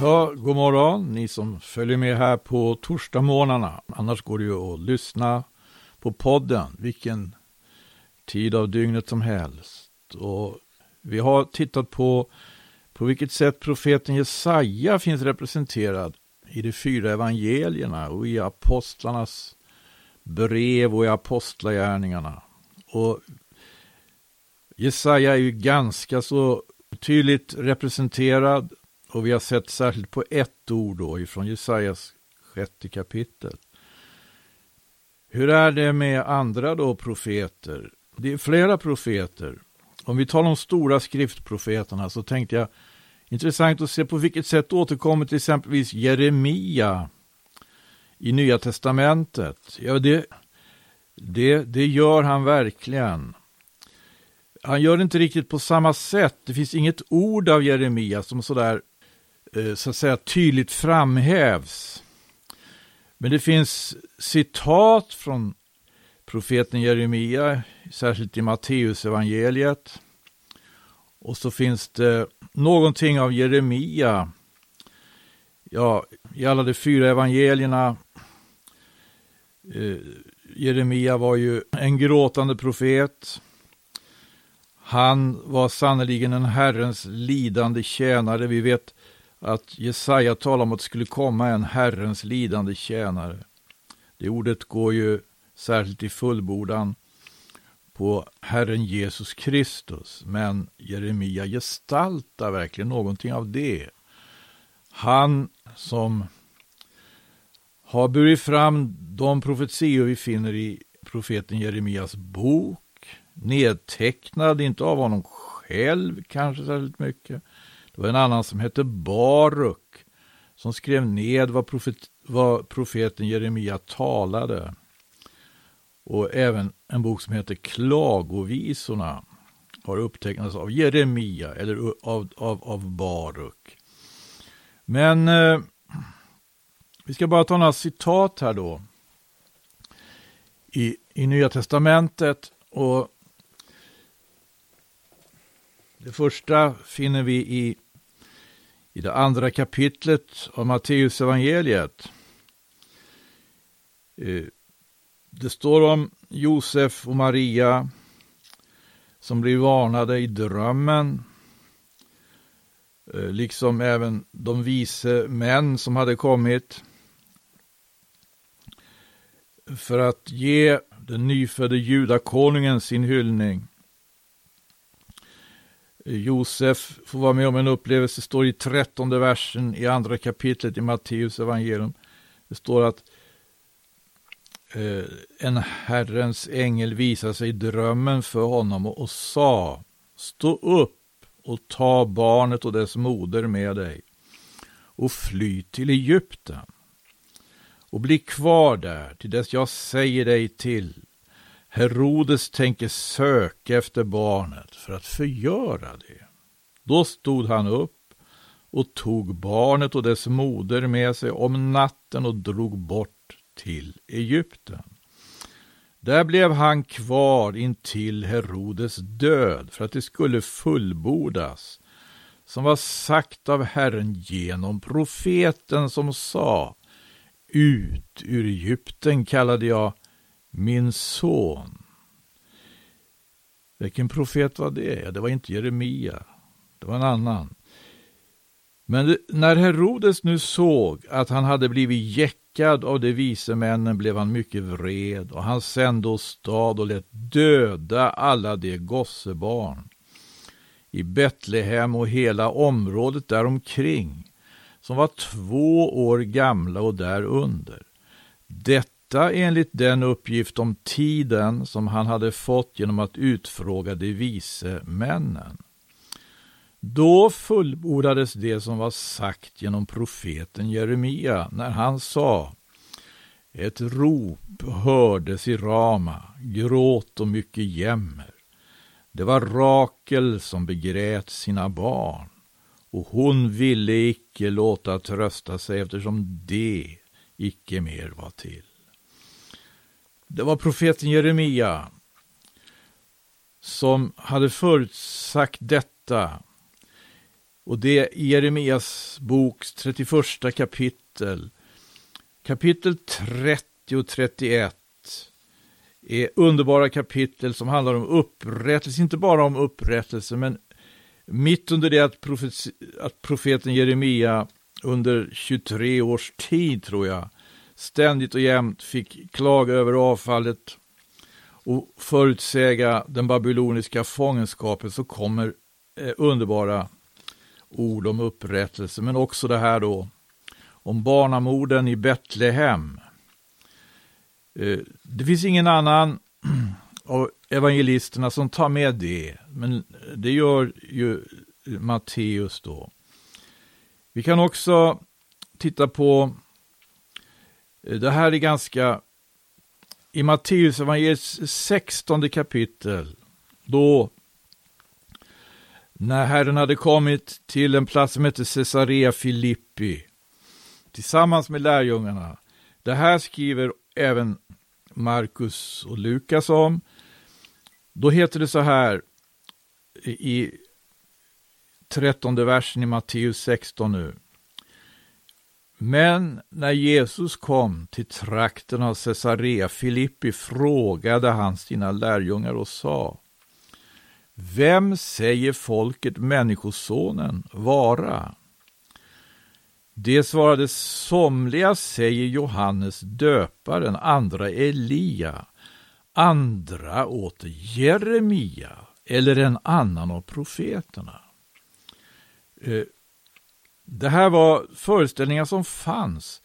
Ja, god morgon ni som följer med här på torsdagsmorgnarna. Annars går det ju att lyssna på podden vilken tid av dygnet som helst. Och vi har tittat på på vilket sätt profeten Jesaja finns representerad i de fyra evangelierna och i apostlarnas brev och i apostlagärningarna. Och Jesaja är ju ganska så tydligt representerad och vi har sett särskilt på ett ord då ifrån Jesajas sjätte kapitel. Hur är det med andra då profeter? Det är flera profeter. Om vi tar de stora skriftprofeterna så tänkte jag intressant att se på vilket sätt återkommer till exempelvis Jeremia i Nya Testamentet. Ja, det, det, det gör han verkligen. Han gör det inte riktigt på samma sätt. Det finns inget ord av Jeremia som sådär Eh, så att säga tydligt framhävs. Men det finns citat från profeten Jeremia, särskilt i Matteusevangeliet. Och så finns det någonting av Jeremia, ja, i alla de fyra evangelierna. Eh, Jeremia var ju en gråtande profet. Han var sannerligen en Herrens lidande tjänare. Vi vet att Jesaja talar om att det skulle komma en Herrens lidande tjänare. Det ordet går ju särskilt i fullbordan på Herren Jesus Kristus. Men Jeremia gestaltar verkligen någonting av det. Han som har burit fram de profetior vi finner i profeten Jeremias bok, nedtecknad, inte av honom själv kanske särskilt mycket. Det var en annan som hette Baruk som skrev ned vad, profet, vad profeten Jeremia talade. Och även en bok som heter Klagovisorna har upptecknats av Jeremia eller av, av, av Baruk. Men eh, vi ska bara ta några citat här då. I, i Nya Testamentet och det första finner vi i, i det andra kapitlet av Matteus evangeliet. Eh, det står om Josef och Maria som blir varnade i drömmen. Eh, liksom även de vise män som hade kommit. För att ge den nyfödde judakonungen sin hyllning. Josef får vara med om en upplevelse, står i trettonde versen i andra kapitlet i Matteus evangelium. Det står att Eh, en Herrens ängel visade sig i drömmen för honom och sa Stå upp och ta barnet och dess moder med dig och fly till Egypten och bli kvar där till dess jag säger dig till. Herodes tänker söka efter barnet för att förgöra det. Då stod han upp och tog barnet och dess moder med sig om natten och drog bort till Egypten. Där blev han kvar intill Herodes död för att det skulle fullbordas som var sagt av Herren genom profeten som sa Ut ur Egypten kallade jag min son. Vilken profet var det? Det var inte Jeremia. Det var en annan. Men när Herodes nu såg att han hade blivit jäckad av de vise männen blev han mycket vred och han sände åstad och lät döda alla de gossebarn i Betlehem och hela området däromkring som var två år gamla och därunder. Detta enligt den uppgift om tiden som han hade fått genom att utfråga de vise männen. Då fullbordades det som var sagt genom profeten Jeremia när han sa Ett rop hördes i Rama, gråt och mycket jämmer. Det var Rakel som begrät sina barn och hon ville icke låta trösta sig eftersom det icke mer var till. Det var profeten Jeremia som hade förutsagt detta Och det är Jeremias boks 31 kapitel. Kapitel 30 och 31 är underbara kapitel som handlar om upprättelse, inte bara om upprättelse, men mitt under det att, profet, att profeten Jeremia under 23 års tid, tror jag, ständigt och jämt fick klaga över avfallet och förutsäga den babyloniska fångenskapen så kommer eh, underbara ord om upprättelse, men också det här då om barnamorden i Betlehem. Eh, det finns ingen annan av evangelisterna som tar med det, men det gör ju Matteus då. Vi kan också titta på, Eh, det här är ganska, i Matteus evangeliets 16 kapitel, då när Herren hade kommit till en plats som hette Caesarea Filippi tillsammans med lärjungarna. Det här skriver även Markus och Lukas om. Då heter det så här i trettonde versen i Matteus 16 nu. Men när Jesus kom till trakten av Caesarea Filippi frågade han sina lärjungar och sa Vem säger folket Människosonen vara? Det svarade somliga säger Johannes döparen, andra Elia, andra åter Jeremia eller en annan av profeterna. Eh, det här var föreställningar som fanns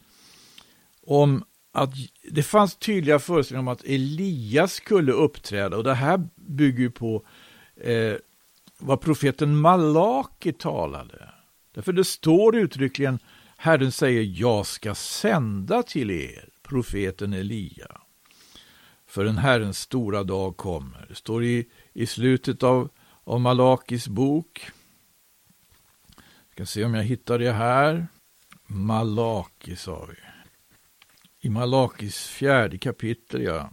om att det fanns tydliga föreställningar om att Elias skulle uppträda och det här bygger på eh, vad profeten Malaki talade. Därför det står uttryckligen Herren säger, jag ska sända till er profeten Elia. För en Herrens stora dag kommer. Det står i, i slutet av, av Malakis bok. Vi ska se om jag hittar det här. Malaki sa vi. I Malakis fjärde kapitel, ja.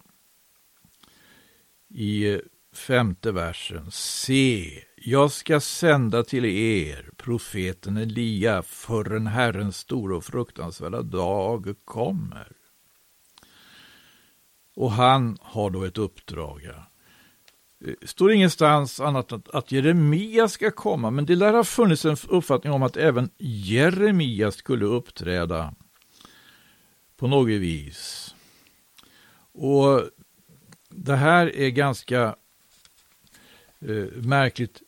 I femte versen. Se, jag ska sända till er profeten Elia förrän Herrens stora och fruktansvärda dag kommer. Och han har då ett uppdrag. Ja. Det står ingenstans annat än att Jeremia ska komma, men det lär ha funnits en uppfattning om att även Jeremia skulle uppträda på något vis. Och det här är ganska eh, märkligt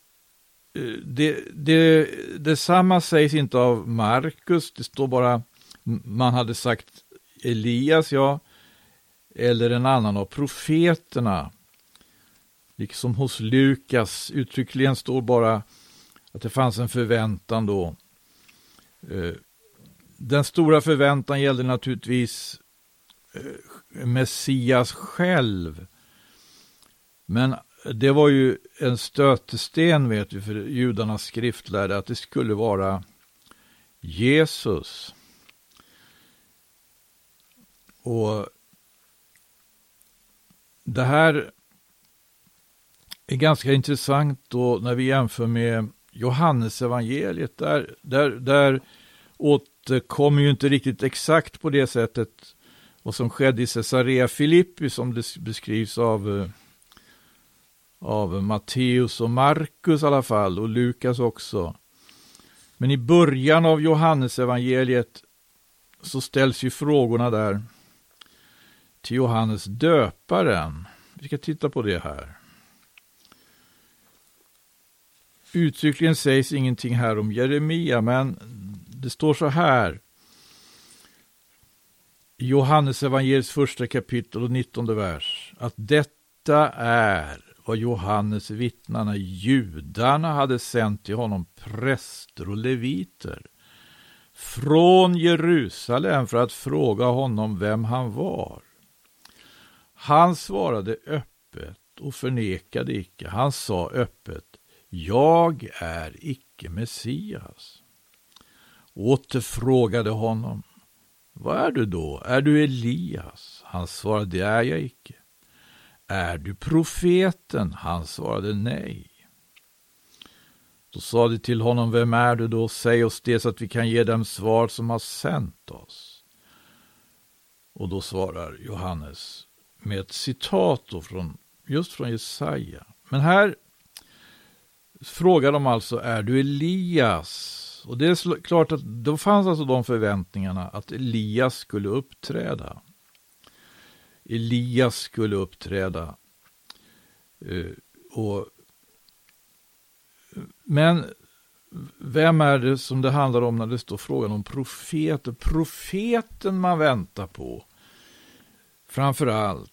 eh, det, det, detsamma sägs inte av Markus, det står bara man hade sagt Elias, ja, eller en annan av profeterna. Liksom hos Lukas, uttryckligen står bara att det fanns en förväntan då. Eh, den stora förväntan gällde naturligtvis eh, Messias själv. Men det var ju en stötesten vet vi för judarnas skriftlärde att det skulle vara Jesus. Och det här är ganska intressant då när vi jämför med Johannesevangeliet. Där, där, där återkommer ju inte riktigt exakt på det sättet vad som skedde i Caesarea Filippi som det beskrivs av eh, av Matteus och Markus i alla fall och Lukas också. Men i början av Johannesevangeliet så ställs ju frågorna där till Johannes döparen. Vi ska titta på det här. Uttryckligen sägs ingenting här om Jeremia, men det står så här. I Johannes evangeliets första kapitel och 19 vers. Att detta är vad Johannes vittnarna, judarna, hade sänt till honom präster och leviter från Jerusalem för att fråga honom vem han var. Han svarade öppet och förnekade icke. Han sa öppet, jag är icke Messias. Åter frågade honom, vad är du då? Är du Elias? Han svarade, det är jag icke. Är du profeten? Han svarade nej. Då sa de till honom, vem är du då? Säg oss det så att vi kan ge dem svar som har sänt oss. Och då svarar Johannes med ett citat från, just från Jesaja. Men här frågar de alltså, är du Elias? Och det är klart att då fanns alltså de förväntningarna att Elias skulle uppträda. Elias skulle uppträda. Eh, och, men vem är det som det handlar om när det står frågan om profeter? Profeten man väntar på. Framför allt.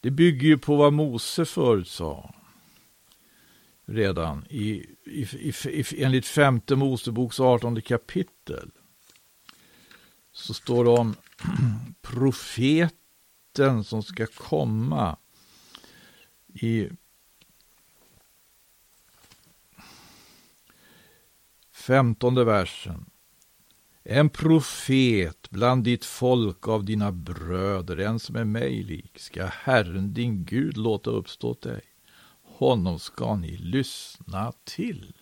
Det bygger ju på vad Mose förutsade redan i, i, i, i, enligt femte Moseboks 18 kapitel. Så står det om profeten som ska komma i femtonde versen. En profet bland ditt folk av dina bröder, en som är mig lik, ska Herren din Gud låta uppstå dig honom ska ni lyssna till.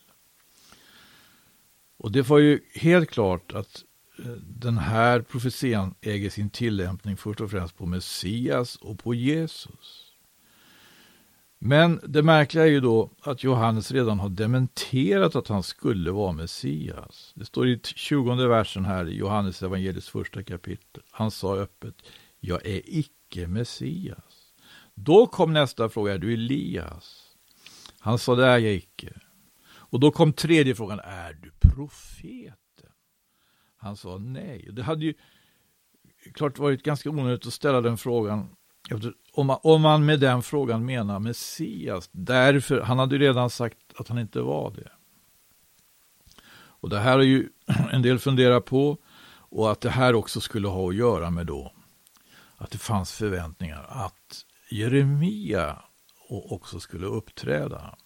Och det var ju helt klart att eh, den här profetian äger sin tillämpning först och främst på Messias och på Jesus. Men det märkliga är ju då att Johannes redan har dementerat att han skulle vara Messias. Det står i 20 versen här i Johannes evangeliets första kapitel. Han sa öppet, jag är icke Messias. Då kom nästa fråga, är du Elias? Han sa, det är jag icke. Och då kom tredje frågan, är du profeten? Han sa nej. Det hade ju klart varit ganska onödigt att ställa den frågan om man, om man med den frågan menar Messias. Därför, han hade ju redan sagt att han inte var det. Och det här är ju en del funderat på och att det här också skulle ha att göra med då att det fanns förväntningar att Jeremia och också skulle uppträda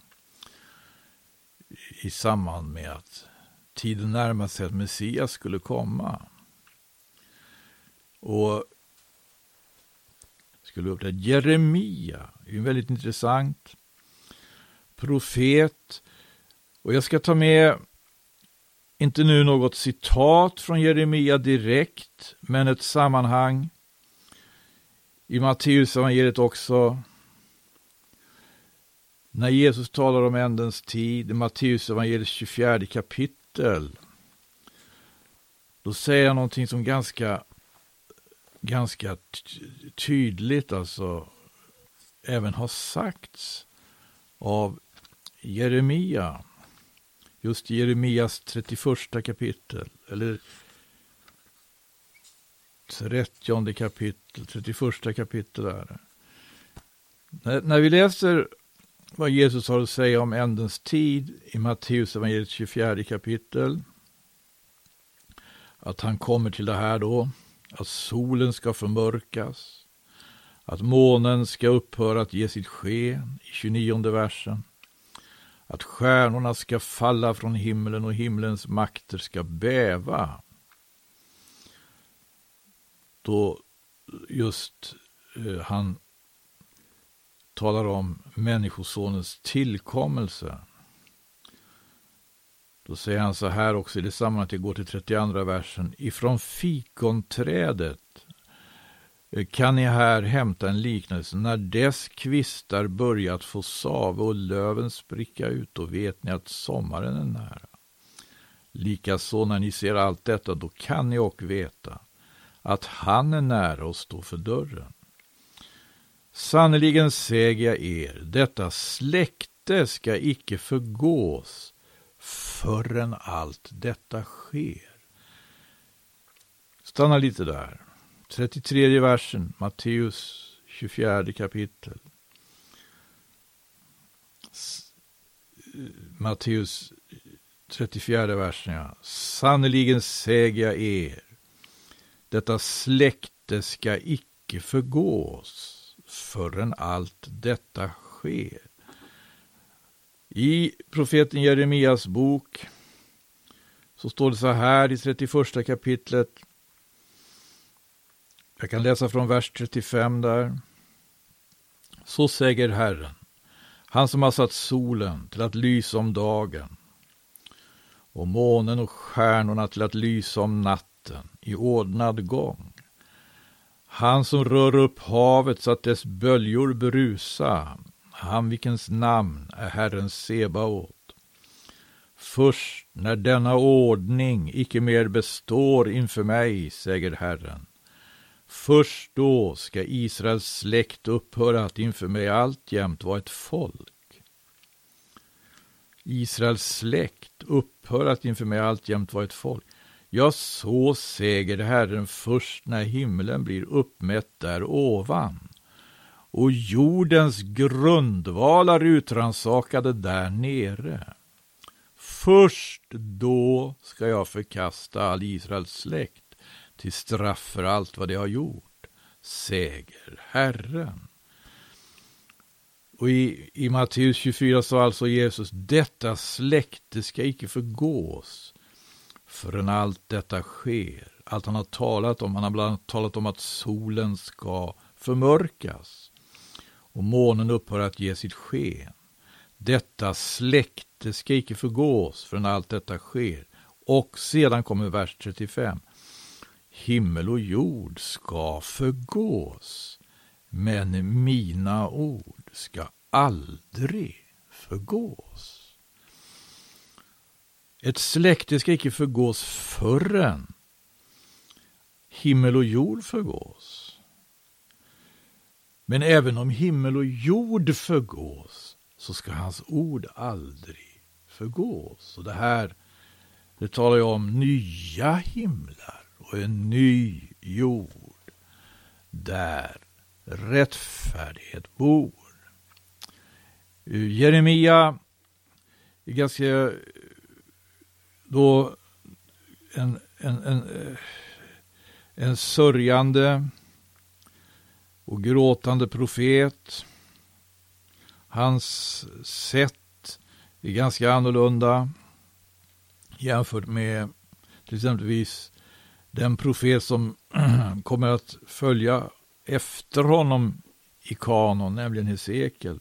i samband med att tiden närmade sig att Messias skulle komma. Och skulle uppträda. Jeremia är en väldigt intressant profet. Och jag ska ta med, inte nu något citat från Jeremia direkt, men ett sammanhang i Matteus evangeliet också när Jesus talar om ändens tid i Matteus evangeliets 24 kapitel, då säger han någonting som ganska, ganska tydligt alltså även har sagts av Jeremia. Just Jeremias 31 kapitel, eller 30 kapitel, 31 kapitel är det. När, när vi läser vad Jesus har att säga om ändens tid i Matteus evangeliet 24 kapitel. Att han kommer till det här då, att solen ska förmörkas, att månen ska upphöra att ge sitt sken i 29 versen, att stjärnorna ska falla från himlen och himlens makter ska bäva. Då just eh, han talar om Människosonens tillkommelse. Då säger han så här också i det sammanhanget, jag går till 32 versen. Ifrån fikonträdet eh, kan ni här hämta en liknelse. När dess kvistar börjat få save och löven spricka ut, då vet ni att sommaren är nära. Likaså när ni ser allt detta, då kan ni och veta att han är nära och står för dörren. Sannerligen säger jag er, detta släkte ska icke förgås förrän allt detta sker. Stanna lite där. 33 versen, Matteus 24 kapitel. Matteus 34 versen, ja. Sannerligen säger jag er, detta släkte ska icke förgås förrän allt detta sker. I profeten Jeremias bok så står det så här i 31 kapitlet. Jag kan läsa från vers 35 där. Så säger Herren. Han som har satt solen till att lysa om dagen och månen och stjärnorna till att lysa om natten i ordnad gång. Han som rör upp havet så att dess böljor brusa, han vilkens namn är Herren Sebaot. Först när denna ordning icke mer består inför mig, säger Herren, först då ska Israels släkt upphöra att inför mig alltjämt vara ett folk. Israels släkt upphör att inför mig alltjämt vara ett folk. Ja, så säger Herren först när himlen blir uppmätt där ovan och jordens grundvalar utransakade där nere. Först då ska jag förkasta all Israels släkt till straff för allt vad de har gjort, säger Herren. Och i, i Matteus 24 sa alltså Jesus, detta släkte ska icke förgås förrän allt detta sker. Allt han har talat om, han har bland annat talat om att solen ska förmörkas och månen upphör att ge sitt sken. Detta släkte ska icke förgås förrän allt detta sker. Och sedan kommer vers 35. Himmel och jord ska förgås, men mina ord ska aldrig förgås. Ett släkte ska icke förgås förrän himmel och jord förgås. Men även om himmel och jord förgås så ska hans ord aldrig förgås. Och det här det talar ju om nya himlar och en ny jord där rättfärdighet bor. Eh, Jeremia är ganska då en, en, en, eh, en sörjande och gråtande profet. Hans sätt är ganska annorlunda jämfört med till exempelvis den profet som kommer att följa efter honom i kanon, nämligen Hesekiel.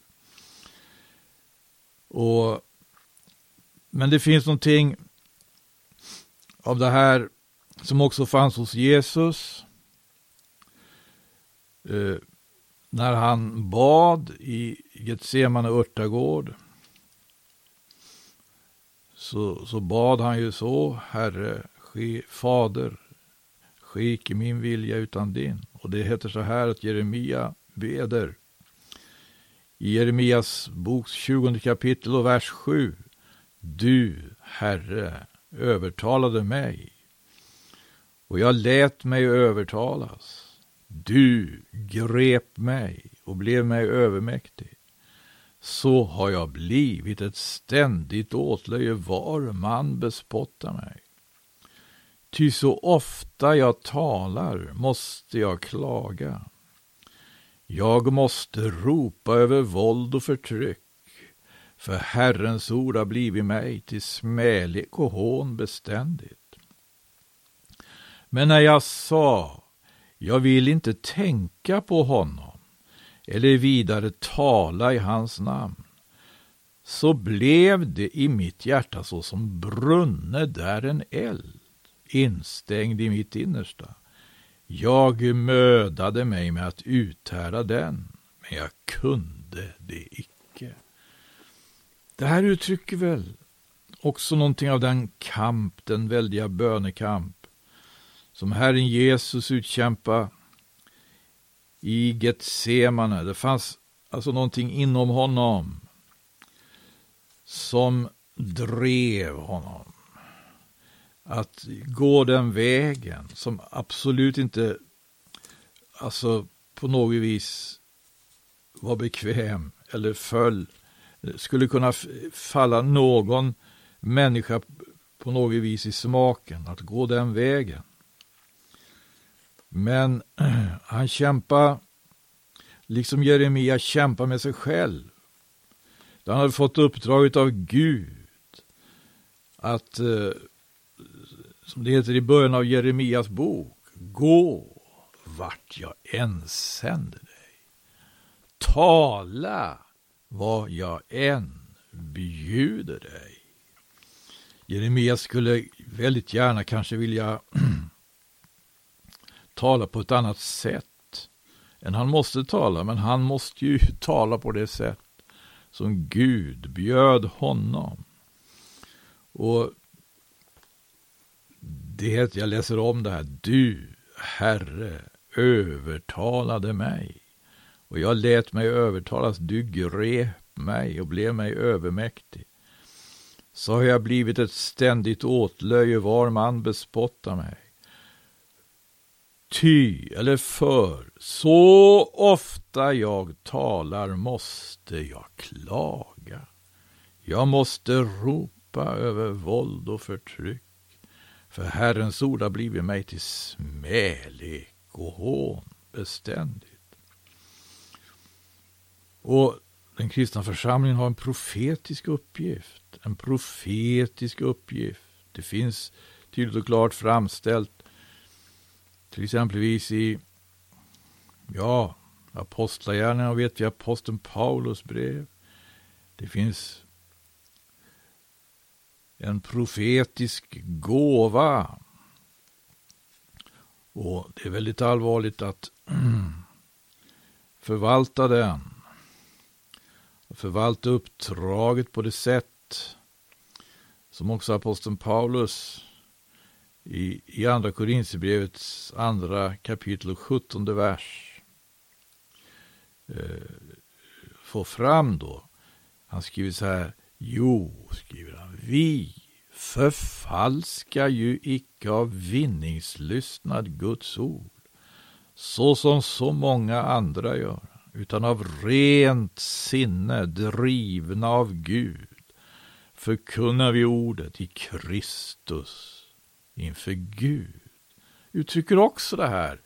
Och, men det finns någonting av det här som också fanns hos Jesus. Eh, när han bad i Getsemane örtagård så, så bad han ju så, Herre, ske, Fader, ske icke min vilja utan din. Och det heter så här att Jeremia beder i Jeremias boks 20 kapitel och vers 7. Du, Herre, övertalade mig och jag lät mig övertalas. Du grep mig och blev mig övermäktig. Så har jag blivit ett ständigt åtlöje var man bespottar mig. Ty så ofta jag talar måste jag klaga. Jag måste ropa över våld och förtryck, för Herrens ord har blivit mig till smälek och hån beständigt. Men när jag sa, jag vill inte tänka på honom eller vidare tala i hans namn, så blev det i mitt hjärta så som brunne där en eld, instängd i mitt innersta. Jag mödade mig med att uthärda den, men jag kunde det icke. Det här uttrycker väl också någonting av den kamp, den väldiga bönekamp, som Herren Jesus utkämpade i Getsemane. Det fanns alltså någonting inom honom som drev honom att gå den vägen som absolut inte alltså på något vis var bekväm eller föll, skulle kunna falla någon människa på något vis i smaken att gå den vägen. Men han kämpar, liksom Jeremia kämpar med sig själv. Han hade fått uppdraget av Gud att eh, som det heter i början av Jeremias bok. Gå vart jag än sänder dig. Tala vad jag än bjuder dig. Jeremia skulle väldigt gärna kanske vilja tala på ett annat sätt än han måste tala, men han måste ju tala på det sätt som Gud bjöd honom. Och det, jag läser om det här, du, Herre, övertalade mig. Och jag lät mig övertalas, du grep mig och blev mig övermäktig. Så har jag blivit ett ständigt åtlöje, var man bespottar mig. Ty, eller för, så ofta jag talar måste jag klaga. Jag måste ropa över våld och förtryck. För Herrens ord har blivit mig till smälek och hån beständigt. Och den kristna församlingen har en profetisk uppgift. En profetisk uppgift. Det finns tydligt och klart framställt till exempelvis i ja, Apostlagärningarna vet vi aposteln Paulus brev. Det finns en profetisk gåva. Och det är väldigt allvarligt att förvalta den. Förvalta uppdraget på det sätt som också aposteln Paulus i, i andra Korinthierbrevets andra kapitel och sjuttonde vers eh, får fram då. Han skriver så här, jo, skriver han, vi förfalskar ju icke av vinningslystnad Guds ord, så som så många andra gör, utan av rent sinne, drivna av Gud, förkunnar vi ordet i Kristus inför Gud. Uttrycker också det här.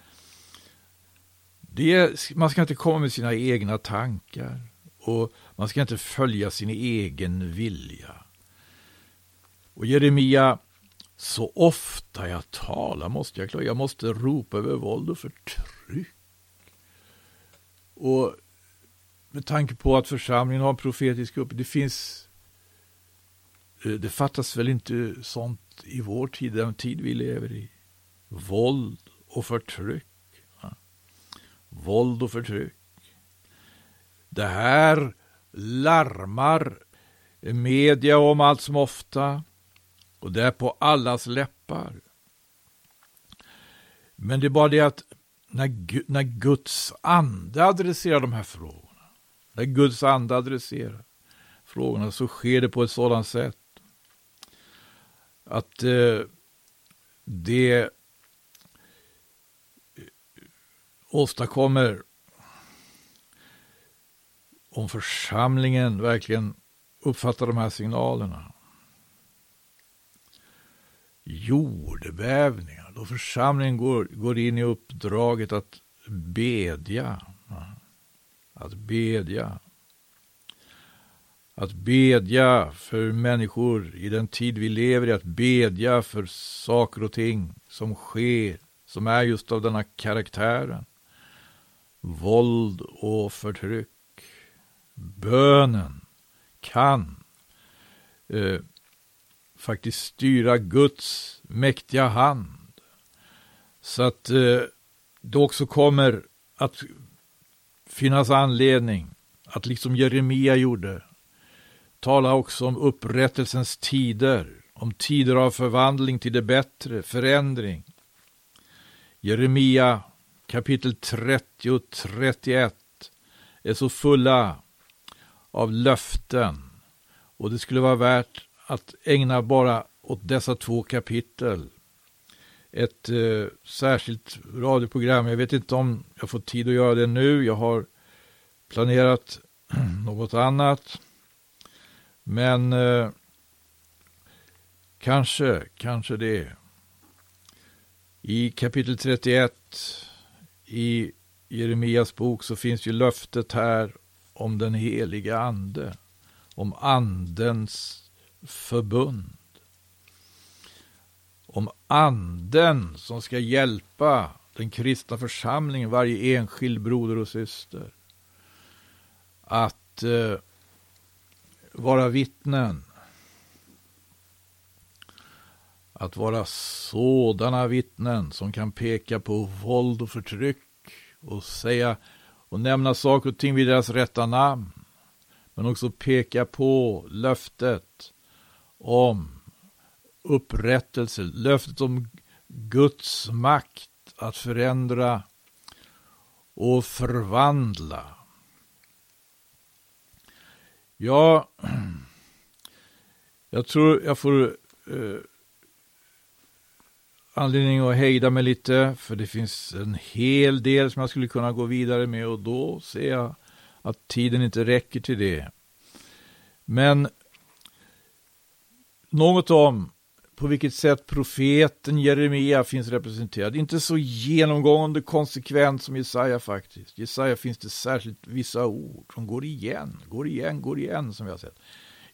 Det, man ska inte komma med sina egna tankar och man ska inte följa sin egen vilja. Och Jeremia, så ofta jag talar måste jag klara, jag måste ropa över våld och förtryck. Och med tanke på att församlingen har en profetisk uppgift, det finns eh, det fattas väl inte sånt i vår tid, den tid vi lever i. Våld och förtryck. Ja. Våld och förtryck. Det här larmar media om allt som ofta och det är på allas läppar. Men det är bara det att när, när Guds ande adresserar de här frågorna, när Guds ande adresserar frågorna så sker det på ett sådant sätt att eh, det eh, åstadkommer om församlingen verkligen uppfattar de här signalerna. Jordbävningar, då församlingen går, går in i uppdraget att bedja. Att bedja. Att bedja för människor i den tid vi lever i, att bedja för saker och ting som sker, som är just av denna karaktären. Våld och förtryck. Bönen kan eh, faktiskt styra Guds mäktiga hand. Så att eh, det också kommer att finnas anledning att liksom Jeremia gjorde tala också om upprättelsens tider, om tider av förvandling till det bättre, förändring. Jeremia kapitel 30 och 31 är så fulla av löften och det skulle vara värt att ägna bara åt dessa två kapitel ett eh, särskilt radioprogram. Jag vet inte om jag får tid att göra det nu. Jag har planerat något annat. Men eh, kanske, kanske det. I kapitel 31 i Jeremias bok så finns ju löftet här om den heliga ande, om andens förbund. Om anden som ska hjälpa den kristna församlingen, varje enskild broder och syster, att eh, vara vittnen. Att vara sådana vittnen som kan peka på våld och förtryck och säga och nämna saker och ting vid deras rätta namn. Men också peka på löftet om upprättelse, löftet om Guds makt att förändra och förvandla. Ja, jag tror jag får eh, anledning att hejda mig lite, för det finns en hel del som jag skulle kunna gå vidare med och då ser jag att tiden inte räcker till det. Men något om på vilket sätt profeten Jeremia finns representerad. Inte så genomgående konsekvent som Jesaja faktiskt. Jesaja finns det särskilt vissa ord som går igen, går igen, går igen som vi har sett.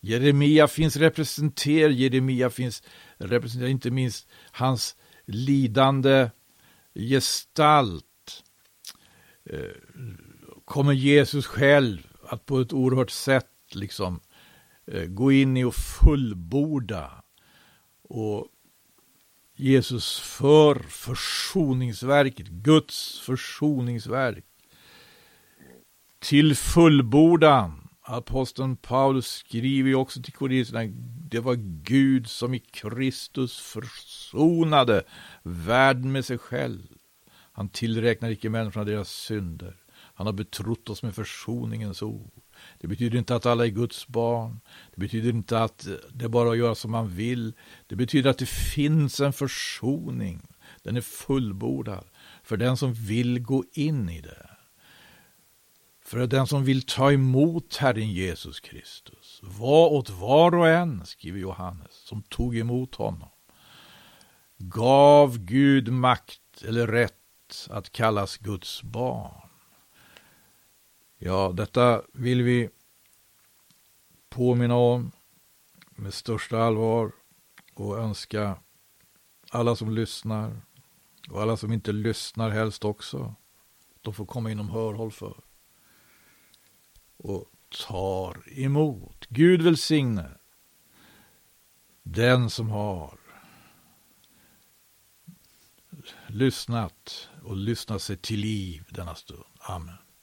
Jeremia finns representerad, Jeremia finns representerad inte minst hans lidande gestalt. Eh, kommer Jesus själv att på ett oerhört sätt liksom eh, gå in i och fullborda och Jesus för försoningsverket, Guds försoningsverk till fullbordan. Aposteln Paulus skriver ju också till korinterna, det var Gud som i Kristus försonade världen med sig själv. Han tillräknar icke människorna deras synder. Han har betrott oss med försoningens ord. Det betyder inte att alla är Guds barn. Det betyder inte att det är bara att göra som man vill. Det betyder att det finns en försoning. Den är fullbordad för den som vill gå in i det. För den som vill ta emot Herren Jesus Kristus. Var åt var och en, skriver Johannes, som tog emot honom. Gav Gud makt eller rätt att kallas Guds barn. Ja, detta vill vi påminna om med största allvar och önska alla som lyssnar och alla som inte lyssnar helst också, de får komma inom hörhåll för och tar emot. Gud välsigne den som har lyssnat och lyssnat sig till liv denna stund. Amen.